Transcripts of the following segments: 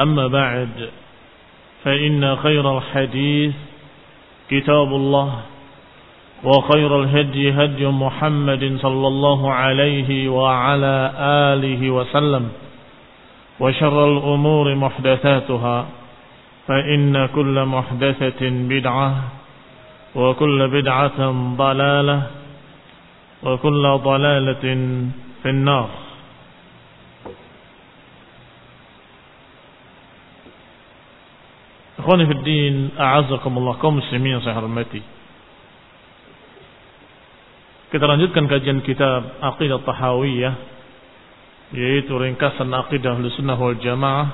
أما بعد فإن خير الحديث كتاب الله وخير الهدي هدي محمد صلى الله عليه وعلى آله وسلم وشر الأمور محدثاتها فإن كل محدثة بدعة وكل بدعة ضلالة وكل ضلالة في النار. Ikhwani fi din, a'azzakumullah kaum muslimin yang saya hormati. Kita lanjutkan kajian kitab Aqidah Tahawiyah yaitu ringkasan akidah Ahlussunnah wal Jamaah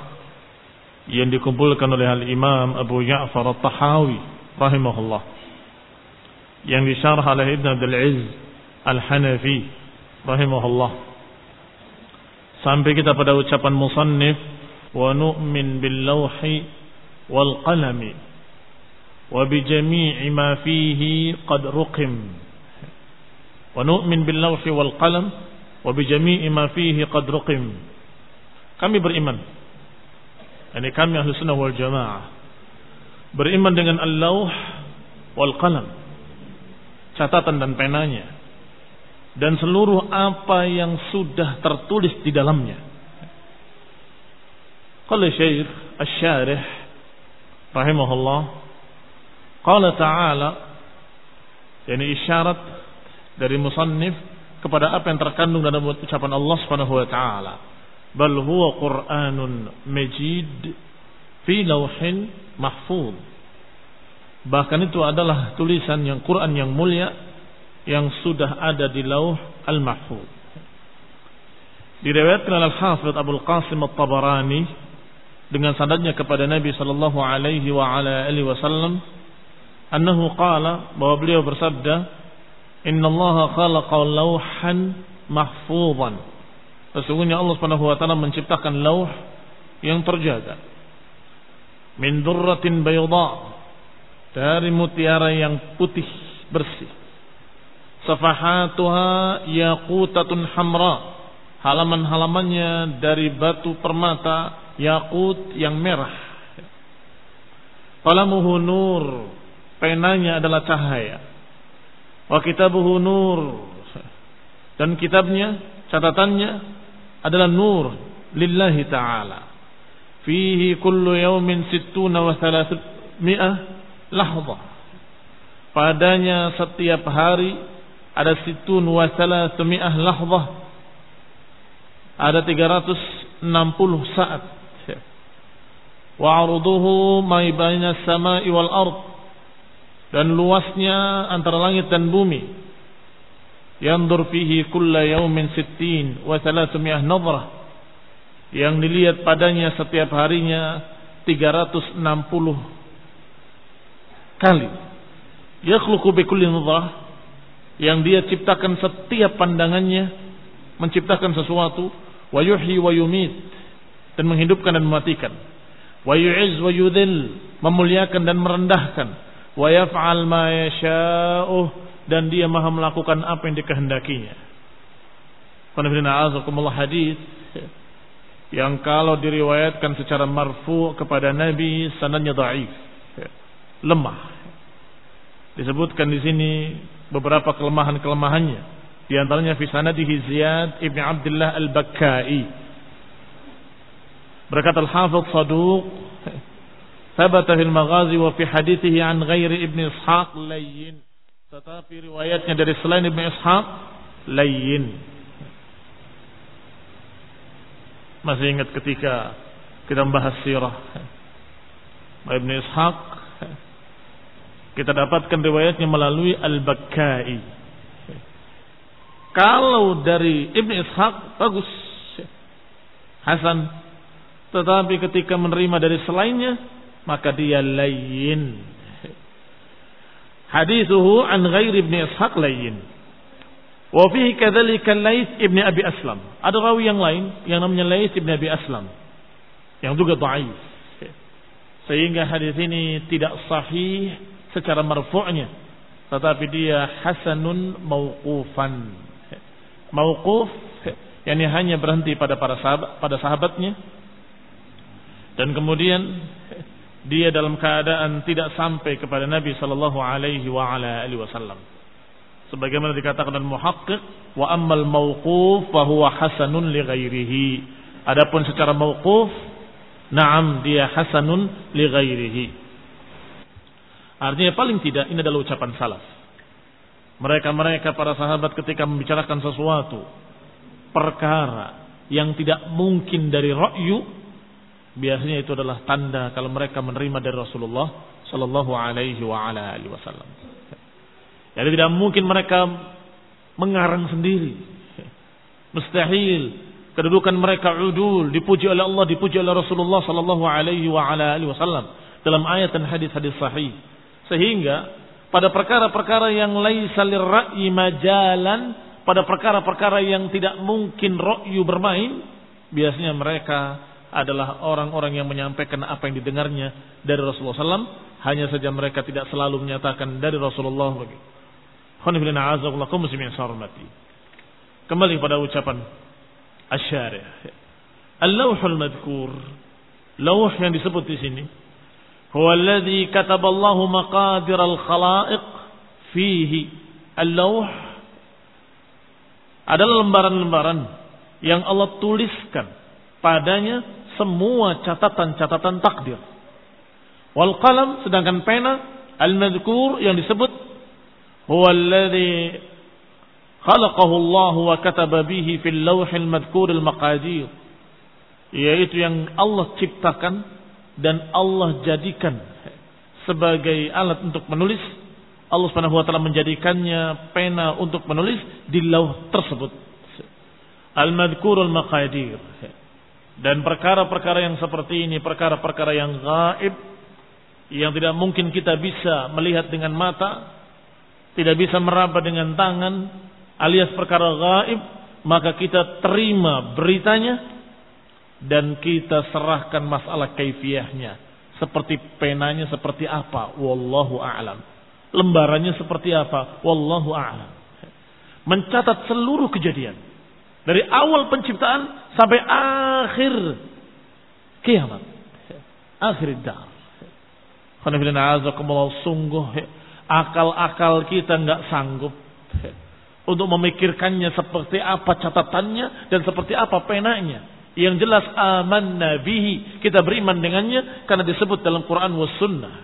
yang dikumpulkan oleh Al-Imam Abu Ja'far At-Tahawi rahimahullah yang disyarah oleh Ibn Abdul Aziz Al-Hanafi rahimahullah sampai kita pada ucapan musannif wa nu'min bil lawhi ruqim. Wa nu'min bil lawhi wal qalam wa bi jami'i ma fihi qad ruqim. Kami beriman. Ini kami ahli sunnah wal jamaah. Beriman dengan wal qalam. Catatan dan penanya. Dan seluruh apa yang sudah tertulis di dalamnya. Qala syekh asy-syarih rahimahullah. Qala ta'ala yani isyarat dari musannif kepada apa yang terkandung dalam ucapan Allah Subhanahu wa taala. Bal huwa qur'anun majid fi lauhin mahfuz. Bahkan itu adalah tulisan yang Quran yang mulia yang sudah ada di lauh al-mahfuz. Diriwayatkan oleh Al-Hafidz Abu Qasim At-Tabarani dengan sanadnya kepada Nabi sallallahu alaihi wa ala alihi wasallam annahu qala bahwa beliau bersabda innallaha khalaqa lauhan mahfuzan. Sesungguhnya Allah Subhanahu wa taala menciptakan lauh yang terjaga. Min durratin bayda dari mutiara yang putih bersih. Safahatuha yaqutatun hamra halaman-halamannya dari batu permata yakut yang merah. Qalamuhu nur. Penanya adalah cahaya. Wa kitabuhu nur. Dan kitabnya catatannya adalah nur. Lillahi ta'ala. Fihi kullu yawmin sittuna wa thalathmi'ah lahza. Padanya setiap hari ada situn wa thalathmi'ah lahza. Ada 360 saat wa arduhu ma baina samai dan luasnya antara langit dan bumi. Yandur fihi kulla yaumin sittin wa thalathumiyah nadrah. Yang dilihat padanya setiap harinya 360 kali. Yakhluqu bi kulli nadrah yang dia ciptakan setiap pandangannya menciptakan sesuatu wa yuhyi wa yumit dan menghidupkan dan mematikan wa yu'izz wa yudhil memuliakan dan merendahkan wa yaf'al ma yasha'u dan dia maha melakukan apa yang dikehendakinya. Qanifina hadis yang kalau diriwayatkan secara marfu kepada Nabi sanadnya dhaif. Lemah. Disebutkan di sini beberapa kelemahan-kelemahannya. Di antaranya fi sanadihi Ziyad ibn Abdullah al-Bakkai. Berkata Al-Hafidh Saduq Thabata fil maghazi wa fi hadithihi an ghairi Ibn Ishaq layyin. Tetapi riwayatnya dari selain Ibn Ishaq layyin. Masih ingat ketika kita membahas sirah Ibn Ishaq kita dapatkan riwayatnya melalui Al-Bakkai. Kalau dari Ibn Ishaq bagus. Hasan tetapi ketika menerima dari selainnya maka dia layin. Hadithuhu an ghair ibn Ishaq layin. Wa fihi kadzalika Laits ibn Abi Aslam. Ada rawi yang lain yang namanya Laits ibn Abi Aslam yang juga dhaif. Sehingga hadis ini tidak sahih secara marfu'nya, tetapi dia hasanun mauqufan. Mauquf yakni hanya berhenti pada para sahabat pada sahabatnya dan kemudian dia dalam keadaan tidak sampai kepada Nabi sallallahu alaihi wa ala alihi wasallam. Sebagaimana dikatakan dalam muhaqqiq wa ammal mauquf fa huwa hasanun li ghairihi. Adapun secara mauquf, na'am dia hasanun li ghairihi. Artinya paling tidak ini adalah ucapan salaf. Mereka-mereka para sahabat ketika membicarakan sesuatu perkara yang tidak mungkin dari ra'yu biasanya itu adalah tanda kalau mereka menerima dari Rasulullah Shallallahu Alaihi Wasallam. Jadi tidak mungkin mereka mengarang sendiri. Mustahil. Kedudukan mereka udul, dipuji oleh Allah, dipuji oleh Rasulullah Shallallahu Alaihi Wasallam dalam ayat dan hadis-hadis sahih. Sehingga pada perkara-perkara yang laisa lirra'i majalan, pada perkara-perkara yang tidak mungkin ra'yu bermain, biasanya mereka adalah orang-orang yang menyampaikan apa yang didengarnya dari Rasulullah SAW. Hanya saja mereka tidak selalu menyatakan dari Rasulullah. Kembali pada ucapan Asyari. Al-lawhul madkur. Lawh yang disebut di sini. Huwa alladhi kataballahu maqadir al-khalaiq fihi. Al-lawh adalah lembaran-lembaran yang Allah tuliskan padanya semua catatan-catatan takdir. Wal qalam sedangkan pena al-madhkur yang disebut huwa alladhi khalaqahu Allah wa kataba bihi fil lawhil madhkur al-maqadir yaitu yang Allah ciptakan dan Allah jadikan sebagai alat untuk menulis. Allah Subhanahu wa taala menjadikannya pena untuk menulis di lauh tersebut. Al-madhkur al-maqadir dan perkara-perkara yang seperti ini, perkara-perkara yang gaib, yang tidak mungkin kita bisa melihat dengan mata, tidak bisa meraba dengan tangan, alias perkara gaib, maka kita terima beritanya dan kita serahkan masalah kaifiahnya. Seperti penanya seperti apa, wallahu a'lam. Lembarannya seperti apa, wallahu a'lam. Mencatat seluruh kejadian dari awal penciptaan sampai akhir kiamat. Akhir dah. Sungguh akal-akal kita nggak sanggup untuk memikirkannya seperti apa catatannya dan seperti apa penanya. Yang jelas aman nabihi kita beriman dengannya karena disebut dalam Quran was sunnah.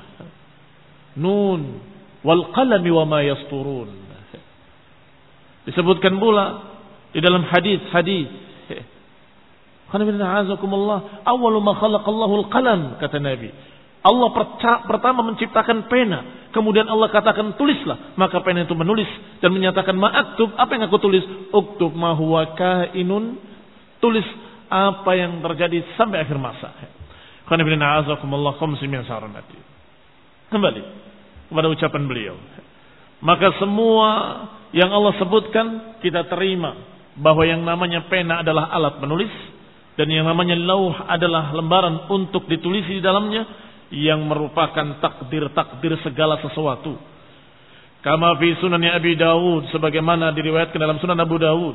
Nun wal qalami wa ma yasturun. Disebutkan pula di dalam hadis-hadis. Awalu ma khalaqallahu al-qalam kata Nabi. Allah pertama menciptakan pena. Kemudian Allah katakan tulislah. Maka pena itu menulis dan menyatakan ma'aktub. Apa yang aku tulis? Uktub ma huwa kainun. Tulis apa yang terjadi sampai akhir masa. Kembali kepada ucapan beliau. Maka semua yang Allah sebutkan kita terima bahwa yang namanya pena adalah alat menulis dan yang namanya lauh adalah lembaran untuk ditulis di dalamnya yang merupakan takdir-takdir segala sesuatu. Kama fi sunan Abi Dawud sebagaimana diriwayatkan dalam sunan Abu Dawud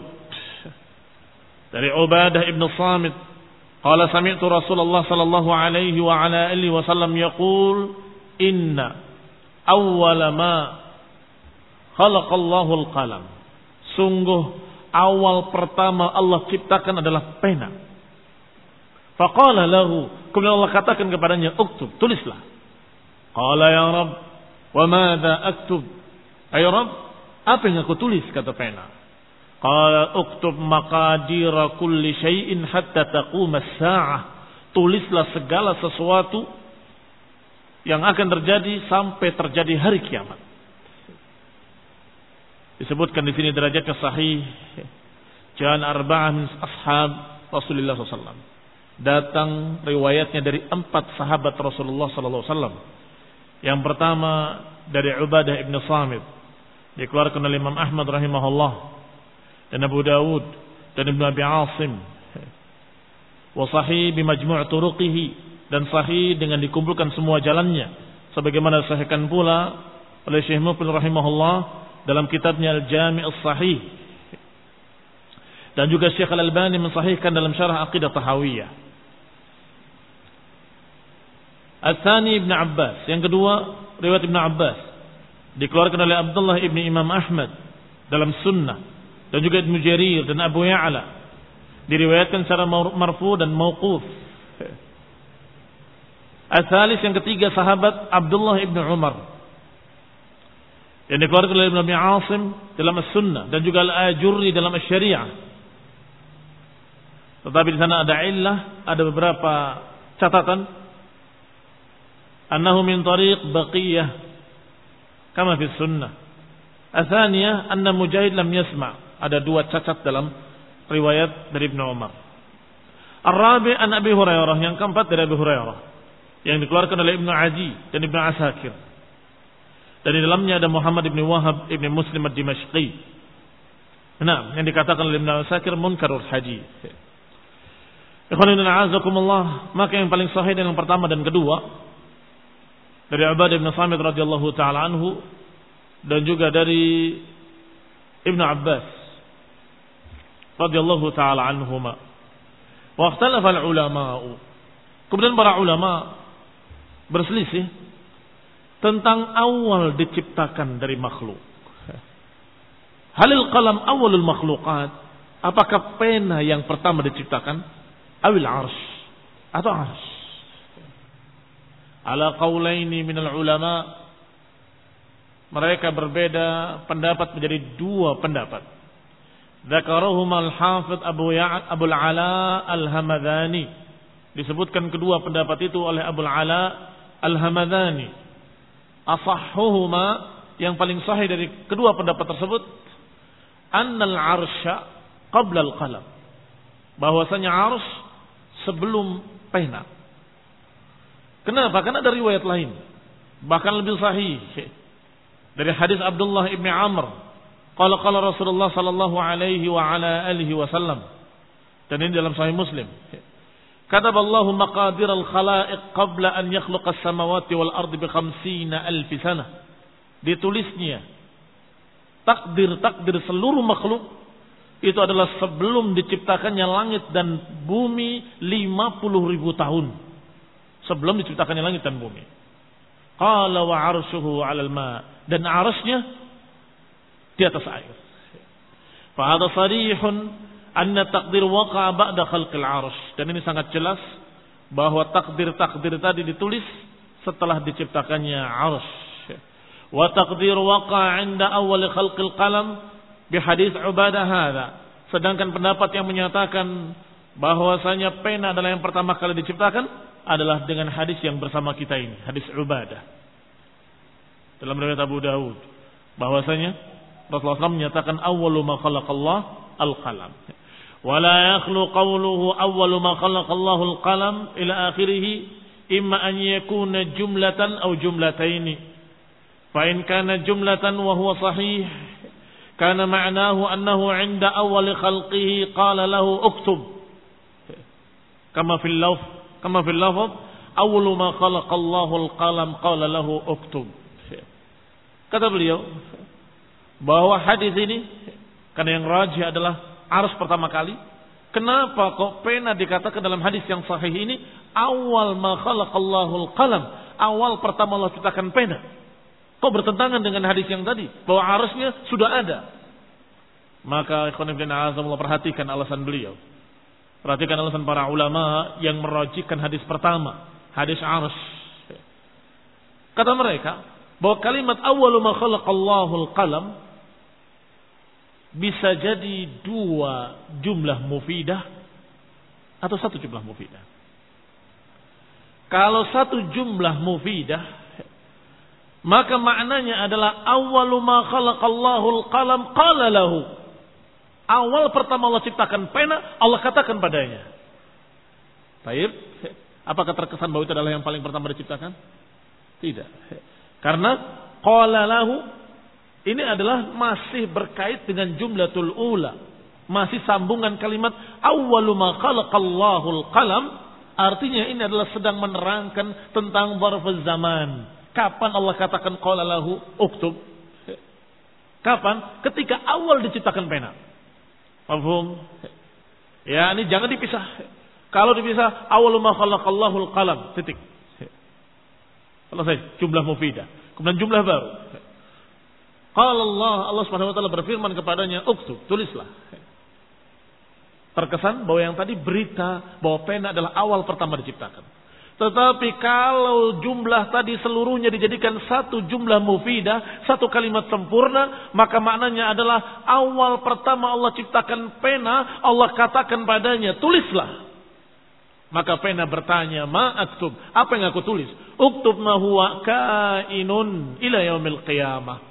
dari Ubadah ibn Samit qala sami'tu Rasulullah sallallahu alaihi wa ala alihi wasallam yaqul inna awwala ma khalaqallahu al-qalam sungguh awal pertama Allah ciptakan adalah pena Faqala lahu. Kemudian Allah katakan kepadanya, uktub, tulislah. Qala ya Rab, wa madha aktub? Ayo Rab, apa yang aku tulis? Kata pena. Qala uktub maqadira kulli syai'in hatta taqum as-sa'ah. Tulislah segala sesuatu yang akan terjadi sampai terjadi hari kiamat. Disebutkan di sini derajatnya sahih. Jangan arba'ah min ashab Rasulullah SAW datang riwayatnya dari empat sahabat Rasulullah wasallam. Yang pertama dari Ubadah ibn Samit dikeluarkan oleh Imam Ahmad rahimahullah dan Abu Dawud dan Ibn Abi Asim wa sahih bimajmu' turuqihi dan sahih dengan dikumpulkan semua jalannya sebagaimana disahihkan pula oleh Syekh Mufil rahimahullah dalam kitabnya Al-Jami' As-Sahih dan juga Syekh Al-Albani mensahihkan dalam syarah Aqidah Tahawiyah Al-Thani Ibn Abbas. Yang kedua, riwayat Ibn Abbas. Dikeluarkan oleh Abdullah Ibn Imam Ahmad dalam sunnah. Dan juga Ibn Jarir dan Abu Ya'la. Diriwayatkan secara marfu dan mauquf. Al-Thalis yang ketiga sahabat Abdullah Ibn Umar yang dikeluarkan oleh Ibn Abi Asim dalam Sunnah dan juga al-ajuri dalam Syariah. Tetapi di sana ada illah, ada beberapa catatan. Annahu min tariq baqiyah kama fi sunnah. Asaniya anna Mujahid lam yasma. Ada dua cacat dalam riwayat dari Ibn Umar. Ar-Rabi an Abi Hurairah yang keempat dari Abi Hurairah yang dikeluarkan oleh Ibn Aji dan Ibn Asakir dan di dalamnya ada Muhammad Ibnu Wahab Ibnu Muslim ad-Dimashqi nah yang dikatakan oleh Ibnu Asakir munkarul haji Ikhwanina a'azakumullah maka yang paling sahih dan yang pertama dan kedua dari Ubadah bin Samit radhiyallahu taala anhu dan juga dari Ibnu Abbas radhiyallahu taala anhuma. Wa ikhtalafa al-ulama. Kemudian para ulama berselisih tentang awal diciptakan dari makhluk. Halil qalam awalul makhluqat? Apakah pena yang pertama diciptakan? Awil arsh atau arsh? ala qaulaini minal ulama mereka berbeda pendapat menjadi dua pendapat Dzakarahum al-Hafidh Abu Ya'ad Abu Al-Ala Al-Hamadani disebutkan kedua pendapat itu oleh Abu Al-Ala Al-Hamadani asahhuhuma yang paling sahih dari kedua pendapat tersebut annal arsya qabla al-qalam bahwasanya ars sebelum pena Kenapa? Karena ada riwayat lain. Bahkan lebih sahih. Dari hadis Abdullah ibn Amr. Qala qala Rasulullah sallallahu alaihi wa ala alihi wasallam. Dan ini dalam sahih Muslim. Katab Allah maqadir al-khalaiq qabla an yakhluqa as-samawati wal ardi bi alf sana. Ditulisnya takdir-takdir seluruh makhluk itu adalah sebelum diciptakannya langit dan bumi 50 ribu tahun sebelum diciptakannya langit dan bumi. Qala wa arshuhu 'alal ma dan arsy di atas air. Fa hadha sarihun anna taqdir waqa'a ba'da khalqil arsh. Dan ini sangat jelas bahwa takdir-takdir tadi ditulis setelah diciptakannya arsh. Wa taqdir waqa'a 'inda awal khalqil qalam bi hadis Ubadah hadha. Sedangkan pendapat yang menyatakan bahwasanya pena adalah yang pertama kali diciptakan adalah dengan hadis yang bersama kita ini, hadis Ubadah. Dalam riwayat Abu Dawud bahwasanya Rasulullah SAW menyatakan awwalu ma khalaqallah al-qalam. Wa la yakhlu qawluhu awwalu ma khalaqallahu al-qalam ila akhirih imma an yakuna jumlatan aw jumlataini. Fa in kana jumlatan wa huwa sahih kana ma'nahu annahu 'inda awwal khalqihi qala lahu uktub. Kama fil lafz kama fil lafz awwalu ma khalaqallahu al-qalam qala lahu uktub. Kata beliau bahwa hadis ini karena yang rajih adalah arus pertama kali. Kenapa kok pena dikatakan dalam hadis yang sahih ini awal ma khalaqallahu al-qalam, awal pertama Allah ciptakan pena. Kok bertentangan dengan hadis yang tadi bahwa arusnya sudah ada. Maka ikhwan ibn azamullah perhatikan alasan beliau. Perhatikan alasan para ulama yang merajihkan hadis pertama, hadis arus. Kata mereka, bahwa kalimat awwalu ma khalaqallahu al-qalam bisa jadi dua jumlah mufidah atau satu jumlah mufidah. Kalau satu jumlah mufidah maka maknanya adalah awwalu ma khalaqallahu al-qalam qala lahu. Awal pertama Allah ciptakan pena, Allah katakan padanya. Baik, apakah terkesan bahwa itu adalah yang paling pertama diciptakan? Tidak. Karena qala lahu ini adalah masih berkait dengan jumlatul ula. Masih sambungan kalimat awwalu ma khalaqallahu qalam artinya ini adalah sedang menerangkan tentang zarfuz zaman. Kapan Allah katakan qala lahu uktub? Kapan? Ketika awal diciptakan pena. Paham? Ya, ini jangan dipisah. Kalau dipisah awwalu ma khalaqallahu qalam titik. Selesai jumlah mufidah. Kemudian jumlah baru. Kalau Allah Allah Subhanahu wa taala berfirman kepadanya, "Uktub, tulislah." Terkesan bahwa yang tadi berita bahwa pena adalah awal pertama diciptakan. Tetapi kalau jumlah tadi seluruhnya dijadikan satu jumlah mufidah, satu kalimat sempurna, maka maknanya adalah awal pertama Allah ciptakan pena, Allah katakan padanya, tulislah. Maka pena bertanya, ma aktub? Apa yang aku tulis? Uktub ma huwa kainun ila yaumil qiyamah.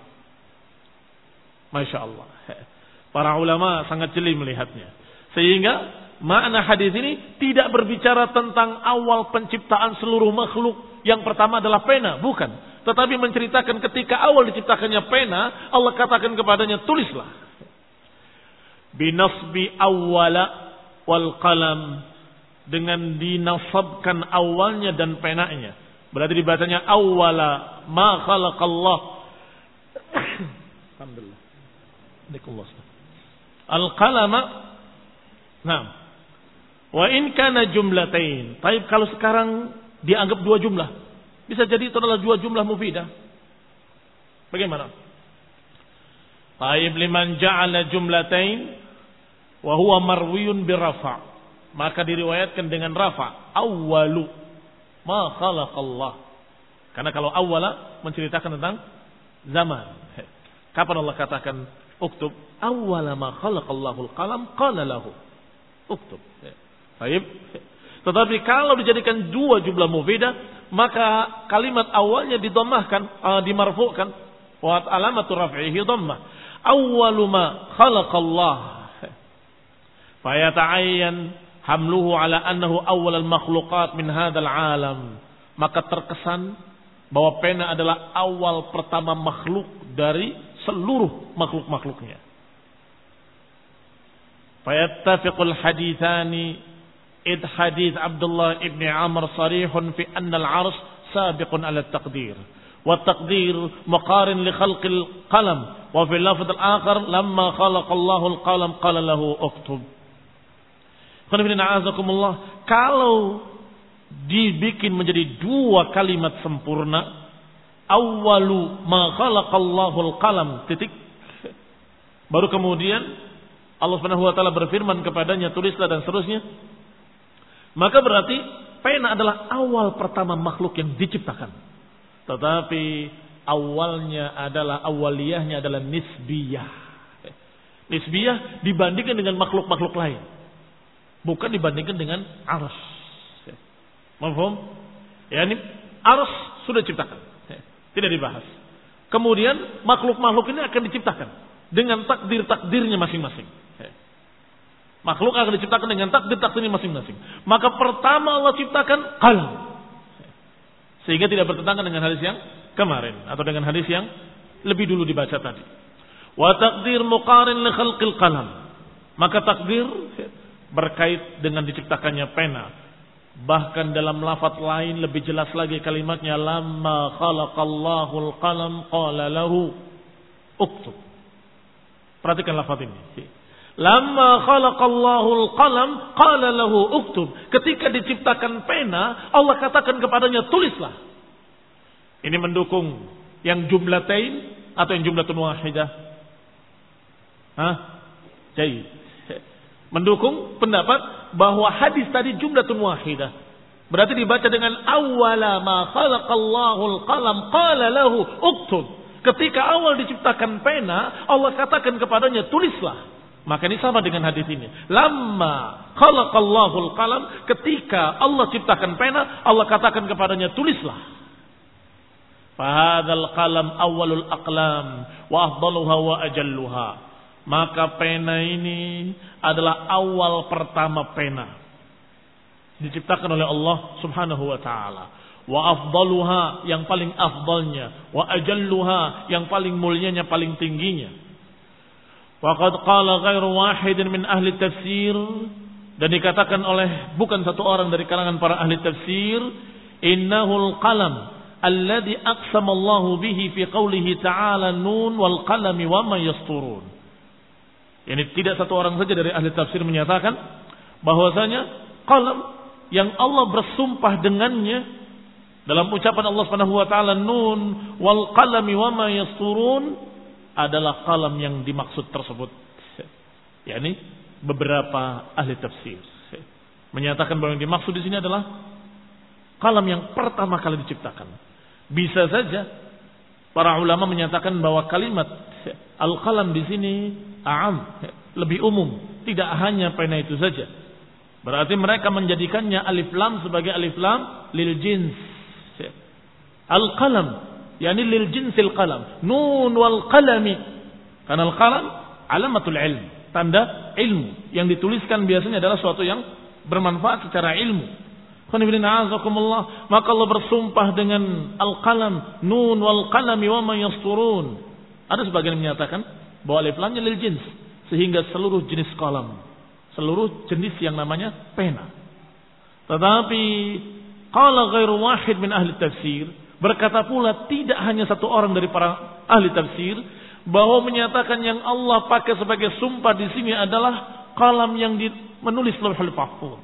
Masya Allah. Para ulama sangat jeli melihatnya. Sehingga makna hadis ini tidak berbicara tentang awal penciptaan seluruh makhluk. Yang pertama adalah pena. Bukan. Tetapi menceritakan ketika awal diciptakannya pena, Allah katakan kepadanya, tulislah. Binasbi awwala wal qalam dengan dinasabkan awalnya dan penanya. Berarti dibacanya awwala ma khalaqallah. Alhamdulillah. Al-qalama Nah. Wa in kana jumlatain. Tapi kalau sekarang dianggap dua jumlah. Bisa jadi itu adalah dua jumlah mufidah. Bagaimana? Taib liman ja'ala jumlatain wa huwa marwiyun birafa' maka diriwayatkan dengan rafa awalu ma khalaqallah karena kalau awala menceritakan tentang zaman kapan Allah katakan uktub. Awala ma khalaqallahul qalam qala lahu. Uktub. Baik. Tetapi kalau dijadikan dua jumlah mufidah maka kalimat awalnya didomahkan uh, dimarfukan. Wa alamatu raf'ihi dhammah. Awwalu ma khalaqallah. Fayata'ayyan hamluhu ala annahu awal al makhluqat min hadzal alam. Maka terkesan bahwa pena adalah awal pertama makhluk dari seluruh makhluk-makhluknya fayattafiqul hadithani id hadith Abdullah ibn Amr sarihun fi anna al-'arsh sabiqun ala taqdir والتقدير مقارن لخلق القلم وفي اللفظ الآخر لما خلق الله القلم قال له اكتب kalau dibikin menjadi dua kalimat sempurna, awalu ma khalaqallahu qalam titik. Baru kemudian Allah Subhanahu wa taala berfirman kepadanya tulislah dan seterusnya. Maka berarti pena adalah awal pertama makhluk yang diciptakan. Tetapi awalnya adalah awaliyahnya adalah nisbiyah. Nisbiyah dibandingkan dengan makhluk-makhluk lain. Bukan dibandingkan dengan arus. Mafhum? Ya ini arus sudah diciptakan. Tidak dibahas. Kemudian makhluk-makhluk ini akan diciptakan dengan takdir-takdirnya masing-masing. Makhluk akan diciptakan dengan takdir-takdirnya masing-masing. Maka pertama Allah ciptakan qalam. Sehingga tidak bertentangan dengan hadis yang kemarin atau dengan hadis yang lebih dulu dibaca tadi. Wa takdir muqarin li khalqil qalam. Maka takdir berkait dengan diciptakannya pena. Bahkan dalam lafaz lain lebih jelas lagi kalimatnya lamma khalaqallahu al-qalam qala lahu uktub. Perhatikan lafaz ini. Lamma khalaqallahu al-qalam qala lahu uktub. Ketika diciptakan pena, Allah katakan kepadanya tulislah. Ini mendukung yang jumlatain atau yang jumlatun wahidah? Hah? Jadi mendukung pendapat bahwa hadis tadi jumlatun wahidah. Berarti dibaca dengan awwala ma khalaqallahu al-qalam qala lahu uktub. Ketika awal diciptakan pena, Allah katakan kepadanya tulislah. Maka ini sama dengan hadis ini. Lama khalaqallahu qalam ketika Allah ciptakan pena, Allah katakan kepadanya tulislah. Fahadzal qalam awalul aqlam wa afdaluha wa ajalluha. Maka pena ini adalah awal pertama pena. Diciptakan oleh Allah Subhanahu wa taala. Wa afdaluha yang paling afdalnya, wa ajalluha yang paling mulianya, paling tingginya. Waqad qala ghairu wahidin min ahli tafsir dan dikatakan oleh bukan satu orang dari kalangan para ahli tafsir innahul qalam alladhi aqsama Allah bihi fi qawlihi ta'ala nun wal qalami wa ma yasturun. Ini tidak satu orang saja dari ahli tafsir menyatakan bahwasanya qalam yang Allah bersumpah dengannya dalam ucapan Allah Subhanahu wa taala nun wal qalami wa ma yasturun adalah kalam yang dimaksud tersebut. yakni beberapa ahli tafsir menyatakan bahwa yang dimaksud di sini adalah kalam yang pertama kali diciptakan. Bisa saja para ulama menyatakan bahwa kalimat al-qalam di sini a'am, lebih umum, tidak hanya pena itu saja. Berarti mereka menjadikannya alif lam sebagai alif lam lil jins. Al-qalam yakni lil jinsil qalam. Nun wal qalami. Karena al qalam alamatul ilm tanda ilmu. Yang dituliskan biasanya adalah suatu yang bermanfaat secara ilmu. Maka Allah bersumpah dengan al-qalam nun wal qalami wa ma yasturun ada sebagian yang menyatakan bahwa alif lamnya lil jins sehingga seluruh jenis kalam seluruh jenis yang namanya pena tetapi qala ghairu wahid min ahli tafsir Berkata pula tidak hanya satu orang dari para ahli tafsir bahwa menyatakan yang Allah pakai sebagai sumpah di sini adalah kalam yang menulis Lauhul Mahfuz.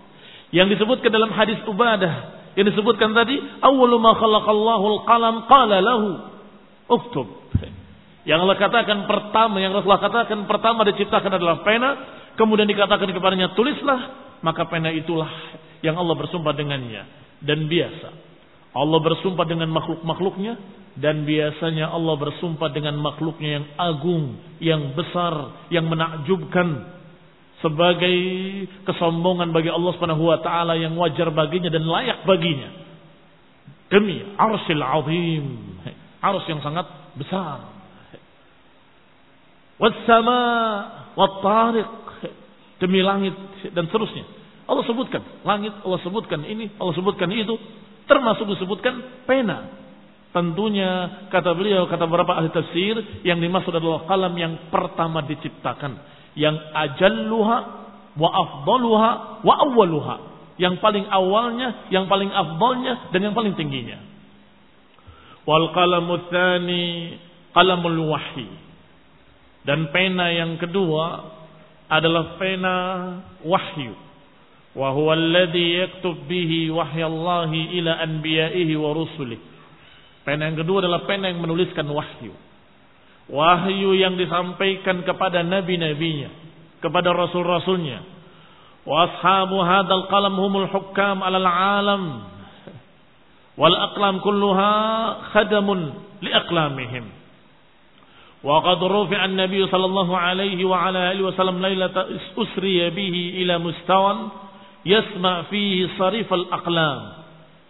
Yang disebutkan dalam hadis Ubadah yang disebutkan tadi awwalu ma khalaqallahu al-qalam qala lahu uktub. Yang Allah katakan pertama, yang Rasulullah katakan pertama diciptakan adalah pena, kemudian dikatakan kepadanya tulislah, maka pena itulah yang Allah bersumpah dengannya. Dan biasa. Allah bersumpah dengan makhluk-makhluknya. Dan biasanya Allah bersumpah dengan makhluknya yang agung, yang besar, yang menakjubkan. Sebagai kesombongan bagi Allah Subhanahu wa taala yang wajar baginya dan layak baginya. Demi arsil azim, ars yang sangat besar. Wassama wattariq demi langit dan seterusnya. Allah sebutkan langit, Allah sebutkan ini, Allah sebutkan itu Termasuk disebutkan pena. Tentunya kata beliau, kata beberapa ahli tafsir, yang dimaksud adalah kalam yang pertama diciptakan. Yang ajalluha wa afdaluha wa awwaluha. Yang paling awalnya, yang paling afdalnya, dan yang paling tingginya. Wal qalamu tsani qalamul wahyi. Dan pena yang kedua adalah pena wahyu wa huwa alladhi yaktub bihi wahyallahi ila anbiya'ihi wa rusulih. Pena yang kedua adalah pena yang menuliskan wahyu. Wahyu yang disampaikan kepada nabi-nabinya, kepada rasul-rasulnya. Wa ashabu hadzal qalam humul hukam 'alal 'alam. Wal aqlam kulluha khadamun li aqlamihim. وقد رفع النبي صلى الله عليه وعلى آله وسلم ليلة أسري به إلى مستوى يسمع فيه صريف الأقلام.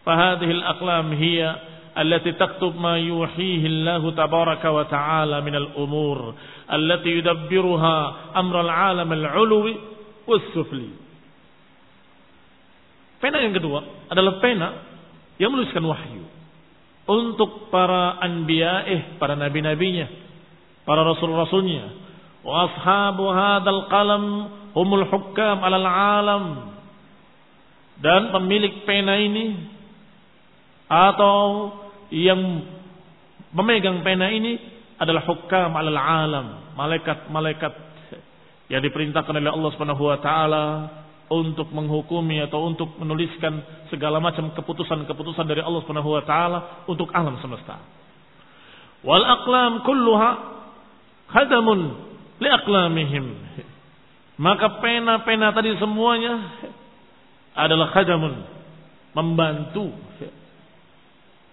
فهذه الأقلام هي التي تكتب ما يوحيه الله تبارك وتعالى من الأمور التي يدبرها أمر العالم العلوي والسفلي. Pena yang kedua هذا pena yang menuliskan wahyu untuk para anbiya'ih, para nabi-nabinya, para rasul-rasulnya. Wa ashabu hadzal qalam humul hukam alal alam. Dan pemilik pena ini atau yang memegang pena ini adalah hukam alal alam, malaikat-malaikat yang diperintahkan oleh Allah Subhanahu wa taala untuk menghukumi atau untuk menuliskan segala macam keputusan-keputusan dari Allah Subhanahu wa taala untuk alam semesta. Wal aqlam kulluha khadamun li aqlamihim. Maka pena-pena tadi semuanya adalah khadamun, membantu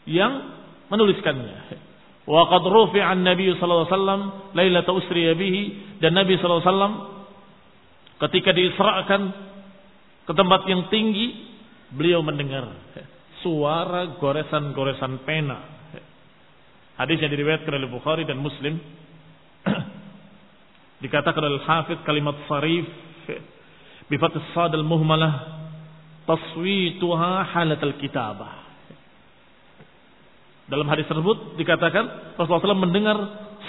yang menuliskannya. Wa qad rufi'a an-nabiy sallallahu alaihi wasallam lailata usriya bihi dan Nabi sallallahu alaihi wasallam ketika diisrakan ke tempat yang tinggi beliau mendengar suara goresan-goresan pena. Hadis yang diriwayatkan oleh Bukhari dan Muslim dikatakan oleh Hafiz kalimat sarif bi fath sad al-muhmalah taswituha halat al-kitabah dalam hadis tersebut dikatakan Rasulullah SAW mendengar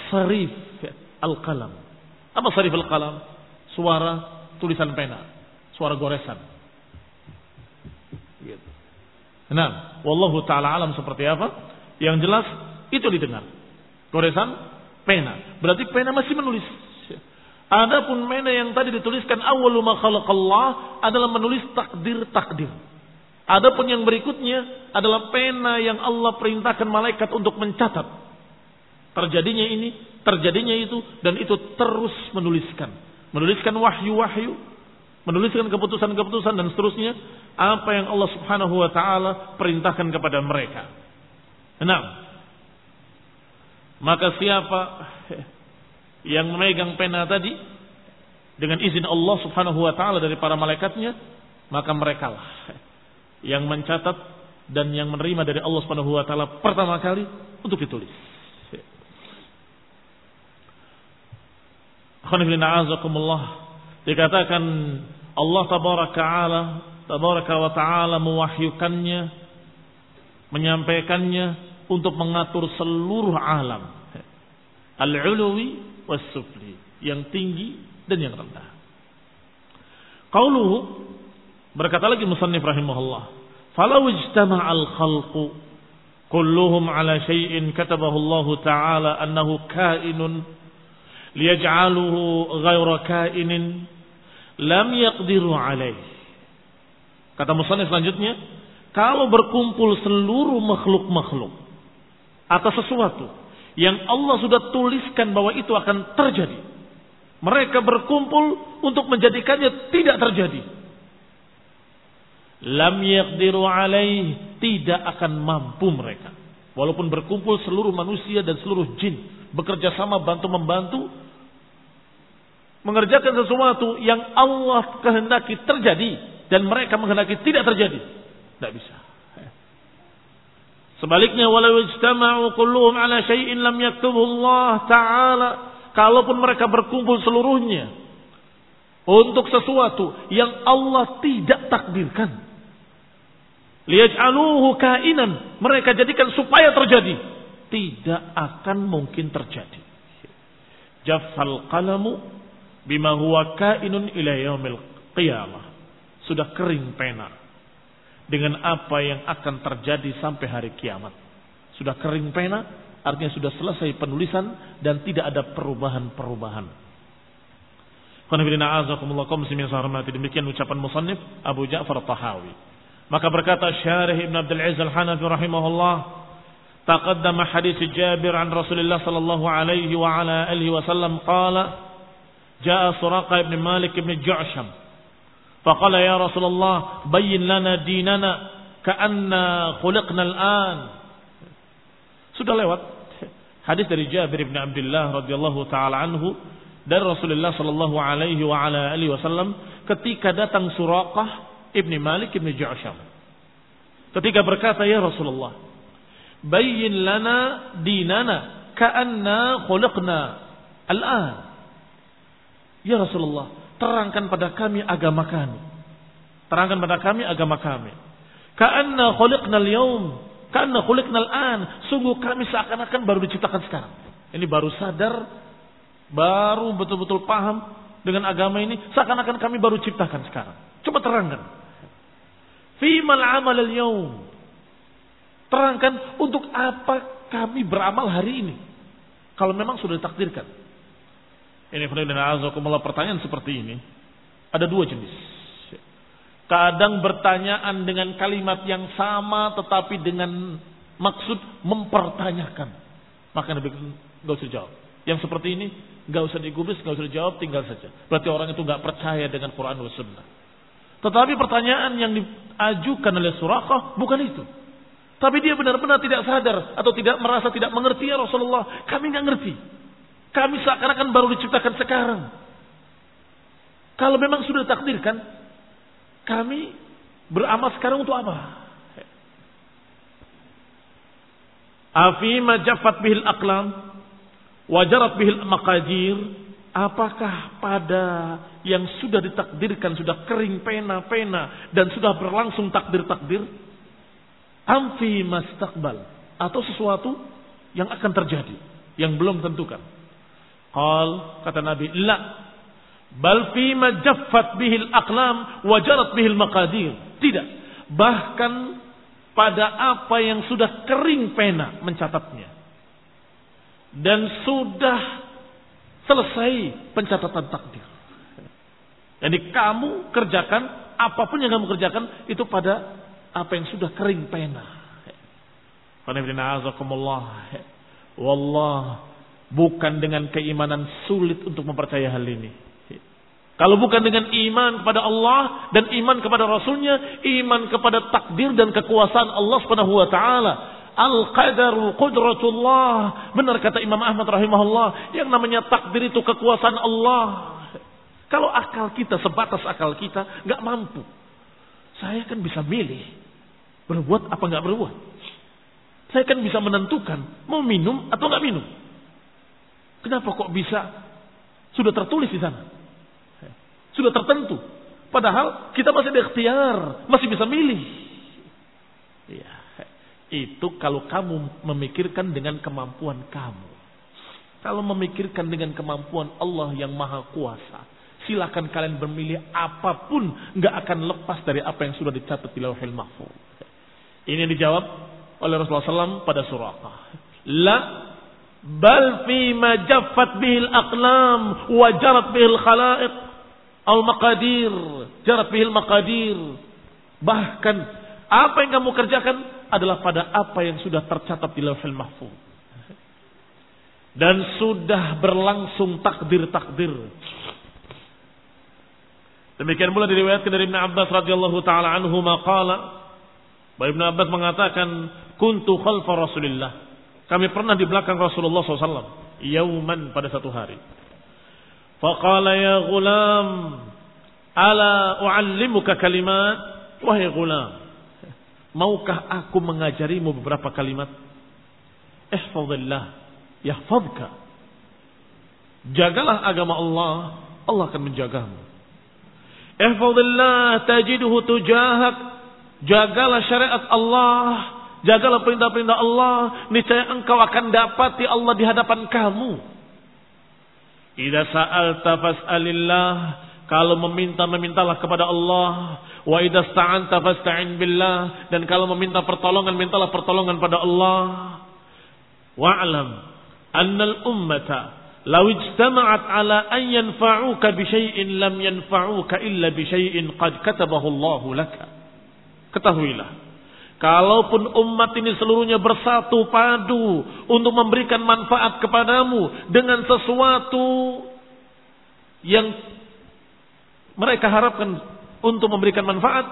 sarif al-qalam. Apa sarif al-qalam? Suara tulisan pena, suara goresan. Gitu. Nah, wallahu taala alam seperti apa? Yang jelas itu didengar. Goresan pena. Berarti pena masih menulis. Adapun pena yang tadi dituliskan awwalu ma adalah menulis takdir-takdir. Adapun yang berikutnya adalah pena yang Allah perintahkan malaikat untuk mencatat. Terjadinya ini, terjadinya itu, dan itu terus menuliskan. Menuliskan wahyu-wahyu, menuliskan keputusan-keputusan dan seterusnya. Apa yang Allah subhanahu wa ta'ala perintahkan kepada mereka. Nah, maka siapa yang memegang pena tadi, dengan izin Allah subhanahu wa ta'ala dari para malaikatnya, maka mereka lah yang mencatat dan yang menerima dari Allah Subhanahu wa taala pertama kali untuk ditulis. dikatakan Allah tabaraka taala tabaraka wa taala mewahyukannya menyampaikannya untuk mengatur seluruh alam al-uluwi was-sufli yang tinggi dan yang rendah. Qauluhu Berkata lagi musannif rahimahullah, "Falau ijtama'al khalqu kulluhum ala syai'in katabahu Allah taala annahu kainun liyaj'aluhu ghayra kainin lam yaqdiru alaih." Kata musannif selanjutnya, kalau berkumpul seluruh makhluk-makhluk atas sesuatu yang Allah sudah tuliskan bahwa itu akan terjadi. Mereka berkumpul untuk menjadikannya tidak terjadi. Lam yaqdiru alaih tidak akan mampu mereka. Walaupun berkumpul seluruh manusia dan seluruh jin bekerja sama bantu membantu mengerjakan sesuatu yang Allah kehendaki terjadi dan mereka menghendaki tidak terjadi tidak bisa sebaliknya walau ijtama'u kulluhum ala syai'in lam yaktubu Allah taala kalaupun mereka berkumpul seluruhnya untuk sesuatu yang Allah tidak takdirkan Liyaj'aluhu kainan. Mereka jadikan supaya terjadi. Tidak akan mungkin terjadi. Jaffal qalamu bima huwa kainun ila yaumil qiyamah. Sudah kering pena. Dengan apa yang akan terjadi sampai hari kiamat. Sudah kering pena, artinya sudah selesai penulisan dan tidak ada perubahan-perubahan. Demikian ucapan musannif Abu Ja'far Tahawi. Maka berkata Syarih Ibn Abdul Aziz Al-Hanafi rahimahullah, taqaddama hadis Jabir an Rasulullah sallallahu alaihi wa ala alihi wasallam qala jaa Suraqa ibn Malik ibn Ju'sham faqala ya Rasulullah bayyin lana dinana ka'anna khuliqna al-an sudah lewat hadis dari Jabir ibn Abdullah radhiyallahu taala anhu dari Rasulullah sallallahu alaihi wa ala alihi wasallam ketika datang Suraqah Ibni Malik Ibni Ja'sham. ketika berkata ya Rasulullah bayyin lana dinana ka'anna khuliqna al-an ya Rasulullah terangkan pada kami agama kami terangkan pada kami agama kami ka'anna khuliqna al-yawm ka'anna khuliqna al-an sungguh kami seakan-akan baru diciptakan sekarang ini baru sadar baru betul-betul paham dengan agama ini seakan-akan kami baru ciptakan sekarang coba terangkan Fimal amal al-yawm. Terangkan untuk apa kami beramal hari ini. Kalau memang sudah ditakdirkan. Ini pertanyaan seperti ini. Ada dua jenis. Kadang bertanyaan dengan kalimat yang sama tetapi dengan maksud mempertanyakan. Maka Nabi nggak usah jawab. Yang seperti ini nggak usah digubris, nggak usah dijawab, tinggal saja. Berarti orang itu nggak percaya dengan Quran dan Sunnah. Tetapi pertanyaan yang diajukan oleh Surakah bukan itu. Tapi dia benar-benar tidak sadar atau tidak merasa tidak mengerti ya Rasulullah. Kami nggak ngerti. Kami seakan-akan baru diciptakan sekarang. Kalau memang sudah takdirkan, kami beramal sekarang untuk apa? Afima jafat bihil aklam, wajarat bihil maqajir, Apakah pada yang sudah ditakdirkan, sudah kering pena-pena dan sudah berlangsung takdir-takdir? Amfi mastakbal atau sesuatu yang akan terjadi yang belum tentukan. Qal kata Nabi, la bal fi jaffat bihil aqlam wajarat bihil maqadir. Tidak. Bahkan pada apa yang sudah kering pena mencatatnya dan sudah Selesai pencatatan takdir. Jadi kamu kerjakan apa pun yang kamu kerjakan itu pada apa yang sudah kering pena. Wallah bukan dengan keimanan sulit untuk mempercayai hal ini. Kalau bukan dengan iman kepada Allah dan iman kepada Rasulnya, iman kepada takdir dan kekuasaan Allah Subhanahu wa taala, Al-qadaru qudratullah. Benar kata Imam Ahmad rahimahullah. Yang namanya takdir itu kekuasaan Allah. Kalau akal kita sebatas akal kita nggak mampu. Saya kan bisa milih. Berbuat apa nggak berbuat. Saya kan bisa menentukan mau minum atau nggak minum. Kenapa kok bisa? Sudah tertulis di sana. Sudah tertentu. Padahal kita masih berikhtiar, masih bisa milih. Iya. Itu kalau kamu memikirkan dengan kemampuan kamu. Kalau memikirkan dengan kemampuan Allah yang maha kuasa. Silakan kalian bermilih apa pun. nggak akan lepas dari apa yang sudah dicatat di lauhil mahfuz. Ini dijawab oleh Rasulullah SAW pada surah. La bal fi ma jaffat bihil aqlam wa jarat bihil khalaiq al maqadir jarat bihil maqadir bahkan apa yang kamu kerjakan adalah pada apa yang sudah tercatat di lauhul mahfuz. Dan sudah berlangsung takdir-takdir. Demikian pula diriwayatkan dari Ibn Abbas radhiyallahu taala anhu maqala bahwa Ibn Abbas mengatakan kuntu khalfa Rasulillah. Kami pernah di belakang Rasulullah SAW. Yauman pada satu hari. Faqala ya gulam. Ala uallimuka kalimat. Wahai gulam. Maukah aku mengajarimu beberapa kalimat? Ihfazillah yahfazka. Jagalah agama Allah, Allah akan menjagamu. Ihfazillah tajiduhu tujahak. Jagalah syariat Allah, jagalah perintah-perintah Allah, niscaya engkau akan dapati Allah di hadapan kamu. Idza sa'alta fas'alillah, kalau meminta memintalah kepada Allah. Wa idza sta'anta fasta'in billah dan kalau meminta pertolongan mintalah pertolongan pada Allah. Wa'lam annal ummata law ijtama'at ala an yanfa'uka bi lam yanfa'uka illa bi qad katabahu Allah laka. Ketahuilah Kalaupun umat ini seluruhnya bersatu padu untuk memberikan manfaat kepadamu dengan sesuatu yang mereka harapkan untuk memberikan manfaat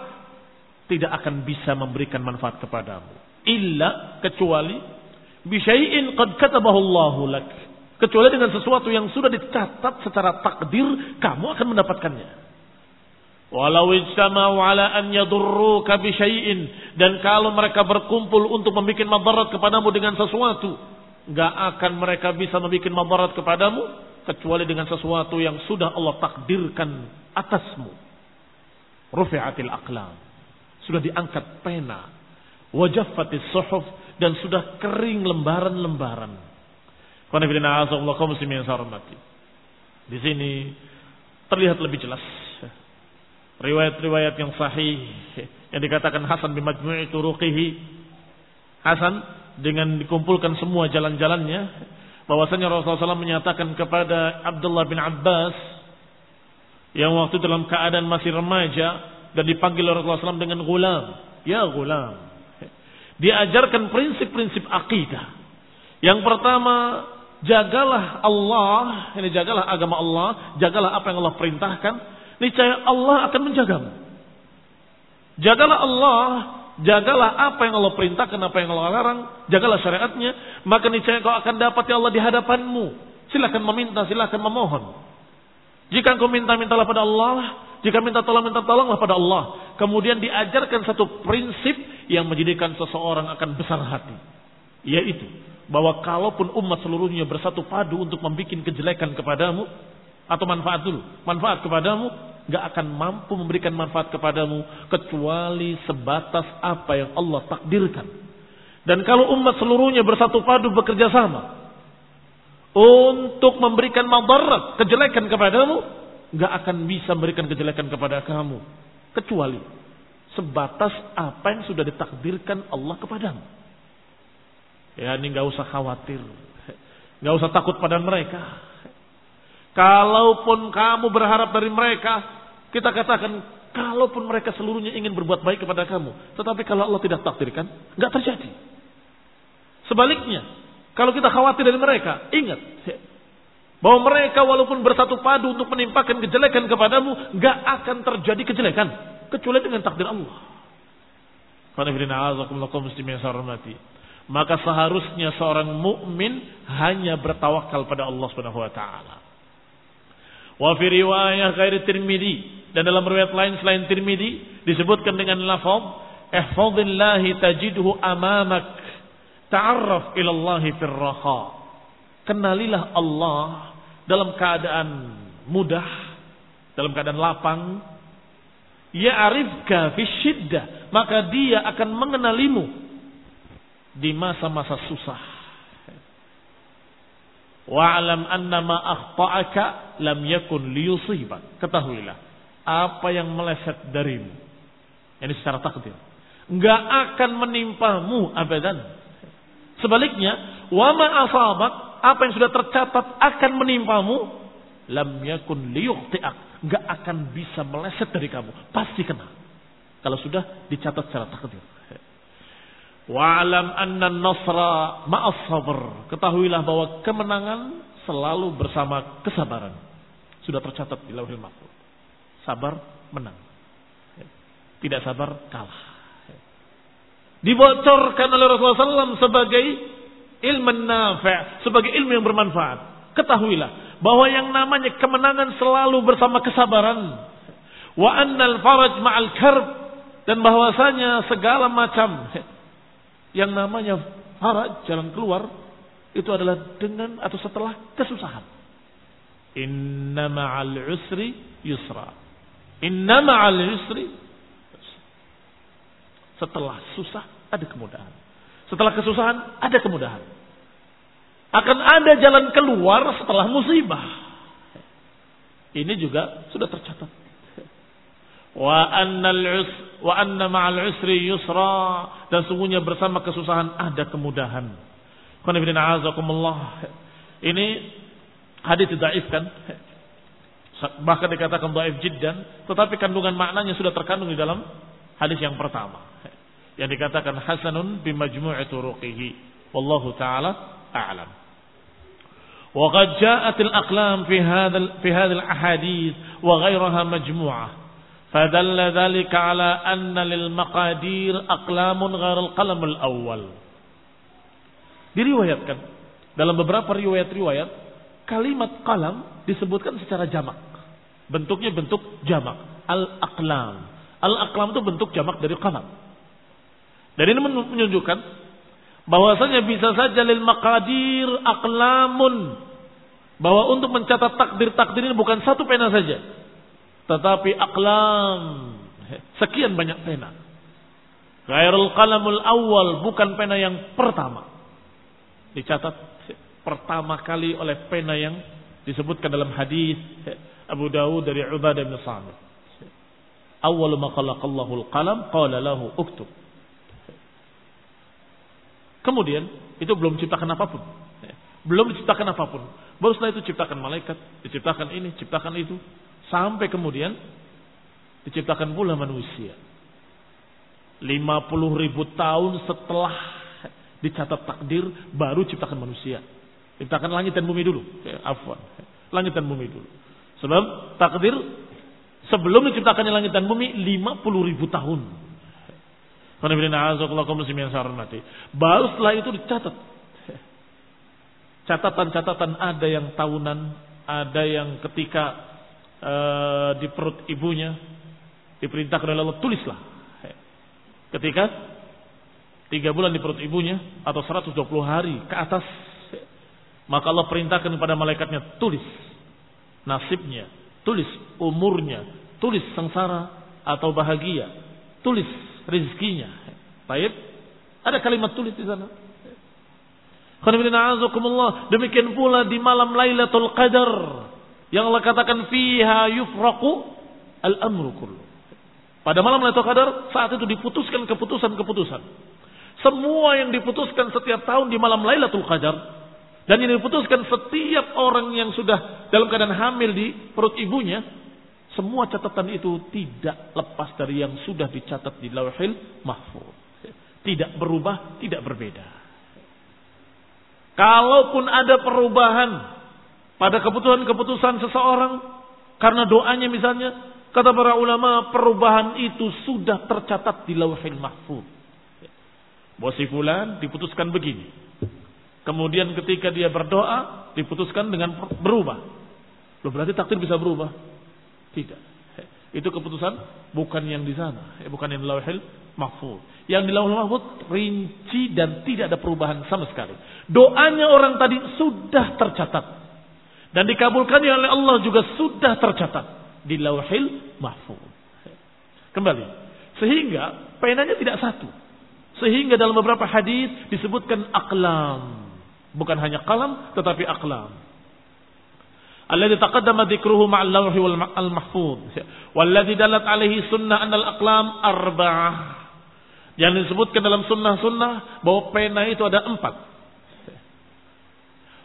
tidak akan bisa memberikan manfaat kepadamu. Illa kecuali bisyai'in qad katabahu kecuali dengan sesuatu yang sudah dicatat secara takdir kamu akan mendapatkannya Walau ijtama'u ala an yadurruka bi syai'in dan kalau mereka berkumpul untuk membuat madarat kepadamu dengan sesuatu, enggak akan mereka bisa membuat madarat kepadamu kecuali dengan sesuatu yang sudah Allah takdirkan atasmu. Rufi'atil aqlam. Sudah diangkat pena. Wajaffatis suhuf dan sudah kering lembaran-lembaran. Di sini terlihat lebih jelas riwayat-riwayat yang sahih yang dikatakan Hasan bin Majmu'i turuqihi Hasan dengan dikumpulkan semua jalan-jalannya bahwasanya Rasulullah SAW menyatakan kepada Abdullah bin Abbas yang waktu dalam keadaan masih remaja dan dipanggil Rasulullah SAW dengan gulam ya gulam diajarkan prinsip-prinsip akidah yang pertama jagalah Allah ini jagalah agama Allah jagalah apa yang Allah perintahkan niscaya Allah akan menjagamu. Jagalah Allah, jagalah apa yang Allah perintahkan, apa yang Allah larang, jagalah syariatnya, maka niscaya kau akan dapat ya Allah di hadapanmu. Silakan meminta, silakan memohon. Jika engkau minta, mintalah pada Allah. Jika minta tolong, minta tolonglah pada Allah. Kemudian diajarkan satu prinsip yang menjadikan seseorang akan besar hati. Yaitu, bahwa kalaupun umat seluruhnya bersatu padu untuk membuat kejelekan kepadamu, atau manfaat dulu. Manfaat kepadamu gak akan mampu memberikan manfaat kepadamu kecuali sebatas apa yang Allah takdirkan. Dan kalau umat seluruhnya bersatu padu bekerja sama untuk memberikan madarat, kejelekan kepadamu, gak akan bisa memberikan kejelekan kepada kamu kecuali sebatas apa yang sudah ditakdirkan Allah kepadamu. Ya ini gak usah khawatir, gak usah takut pada mereka. Kalaupun kamu berharap dari mereka, kita katakan, kalaupun mereka seluruhnya ingin berbuat baik kepada kamu, tetapi kalau Allah tidak takdirkan, nggak terjadi. Sebaliknya, kalau kita khawatir dari mereka, ingat bahwa mereka walaupun bersatu padu untuk menimpakan kejelekan kepadamu, nggak akan terjadi kejelekan kecuali dengan takdir Allah. Maka seharusnya seorang mukmin hanya bertawakal pada Allah Subhanahu wa taala. Wa fi riwayah ghairi Tirmidzi dan dalam riwayat lain selain Tirmidzi disebutkan dengan lafaz ihfazillahi tajidhu amamak ta'arraf ila Allah fir raha. Kenalilah Allah dalam keadaan mudah, dalam keadaan lapang. Ya'rifka fi syiddah, maka dia akan mengenalimu di masa-masa susah. Wa'alam anna ma akhta'aka lam yakun liyusibak. Ketahuilah. Apa yang meleset darimu. Ini secara takdir. Enggak akan menimpamu abadan. Sebaliknya, wa ma asabak. Apa yang sudah tercatat akan menimpamu. Lam yakun liyukhti'ak. Enggak akan bisa meleset dari kamu. Pasti kena. Kalau sudah dicatat secara takdir. Wa'alam anna nasra ma'as sabr. Ketahuilah bahwa kemenangan selalu bersama kesabaran. Sudah tercatat di lauhil mahfuz. Sabar menang. Tidak sabar kalah. Dibocorkan oleh Rasulullah SAW sebagai ilmu nafi' sebagai ilmu yang bermanfaat. Ketahuilah bahwa yang namanya kemenangan selalu bersama kesabaran. Wa annal faraj ma'al karb dan bahwasanya segala macam yang namanya faraj, jalan keluar, itu adalah dengan atau setelah kesusahan. Inna ma'al usri yusra. Inna ma'al usri setelah susah ada kemudahan. Setelah kesusahan ada kemudahan. Akan ada jalan keluar setelah musibah. Ini juga sudah tercatat. Wa annal us wa anna ma'al usri yusra dan sungguhnya bersama kesusahan ada kemudahan. Ini hadis dhaif kan? Bahkan dikatakan dhaif jiddan, tetapi kandungan maknanya sudah terkandung di dalam hadis yang pertama. Yang dikatakan hasanun bi majmu'i turuqihi. Wallahu taala a'lam. وقد جاءت الأقلام في هذا في هذه الأحاديث وغيرها مجموعة فدل ذلك على أن للمقادير أقلام غير القلم الأول diriwayatkan dalam beberapa riwayat-riwayat kalimat kalam disebutkan secara jamak bentuknya bentuk jamak al-aqlam. Al-aqlam itu bentuk jamak dari qalam. Dan ini menunjukkan bahwasanya bisa saja lil maqadir aqlamun bahwa untuk mencatat takdir-takdir ini bukan satu pena saja tetapi aqlam sekian banyak pena ghairul qalamul awal bukan pena yang pertama dicatat pertama kali oleh pena yang disebutkan dalam hadis Abu Dawud dari Ubadah bin Samit awal ma al-qalam qala lahu uktub Kemudian itu belum ciptakan apa pun. Belum diciptakan apa pun. Baru setelah itu ciptakan malaikat, diciptakan ini, ciptakan itu. Sampai kemudian diciptakan pula manusia. 50 ribu tahun setelah dicatat takdir baru ciptakan manusia. Ciptakan langit dan bumi dulu. Ya, afwan. Langit dan bumi dulu. Sebab takdir sebelum diciptakannya langit dan bumi 50 ribu tahun. Baru setelah itu dicatat. Catatan-catatan ada yang tahunan, ada yang ketika uh, di perut ibunya diperintahkan oleh Allah tulislah. Ketika tiga bulan di perut ibunya atau 120 hari ke atas, maka Allah perintahkan kepada malaikatnya tulis nasibnya, tulis umurnya, tulis sengsara atau bahagia, tulis rizkinya. Baik, ada kalimat tulis di sana. Demikian pula di malam Lailatul Qadar yang Allah katakan fiha yufraqu al-amru kullu. Pada malam Lailatul Qadar saat itu diputuskan keputusan-keputusan. Semua yang diputuskan setiap tahun di malam Lailatul Qadar dan yang diputuskan setiap orang yang sudah dalam keadaan hamil di perut ibunya semua catatan itu tidak lepas dari yang sudah dicatat di lauhil mahfuz. Tidak berubah, tidak berbeda. Kalaupun ada perubahan pada keputusan-keputusan seseorang karena doanya misalnya, kata para ulama perubahan itu sudah tercatat di lauhil mahfuz. Bosi fulan diputuskan begini. Kemudian ketika dia berdoa diputuskan dengan berubah. Loh berarti takdir bisa berubah. Tidak. Itu keputusan bukan yang di sana, bukan yang di lauhil mahfud. Yang di lauhil mahfud rinci dan tidak ada perubahan sama sekali. Doanya orang tadi sudah tercatat. Dan dikabulkannya oleh Allah juga sudah tercatat di lauhil mahfud. Kembali. Sehingga penanya tidak satu. Sehingga dalam beberapa hadis disebutkan aklam. Bukan hanya kalam tetapi aklam alladhi taqaddama dzikruhu ma'al lawhi wal mahfuz walladhi dalat alaihi sunnah anal aqlam arba'ah yang disebutkan dalam sunnah-sunnah bahwa pena itu ada empat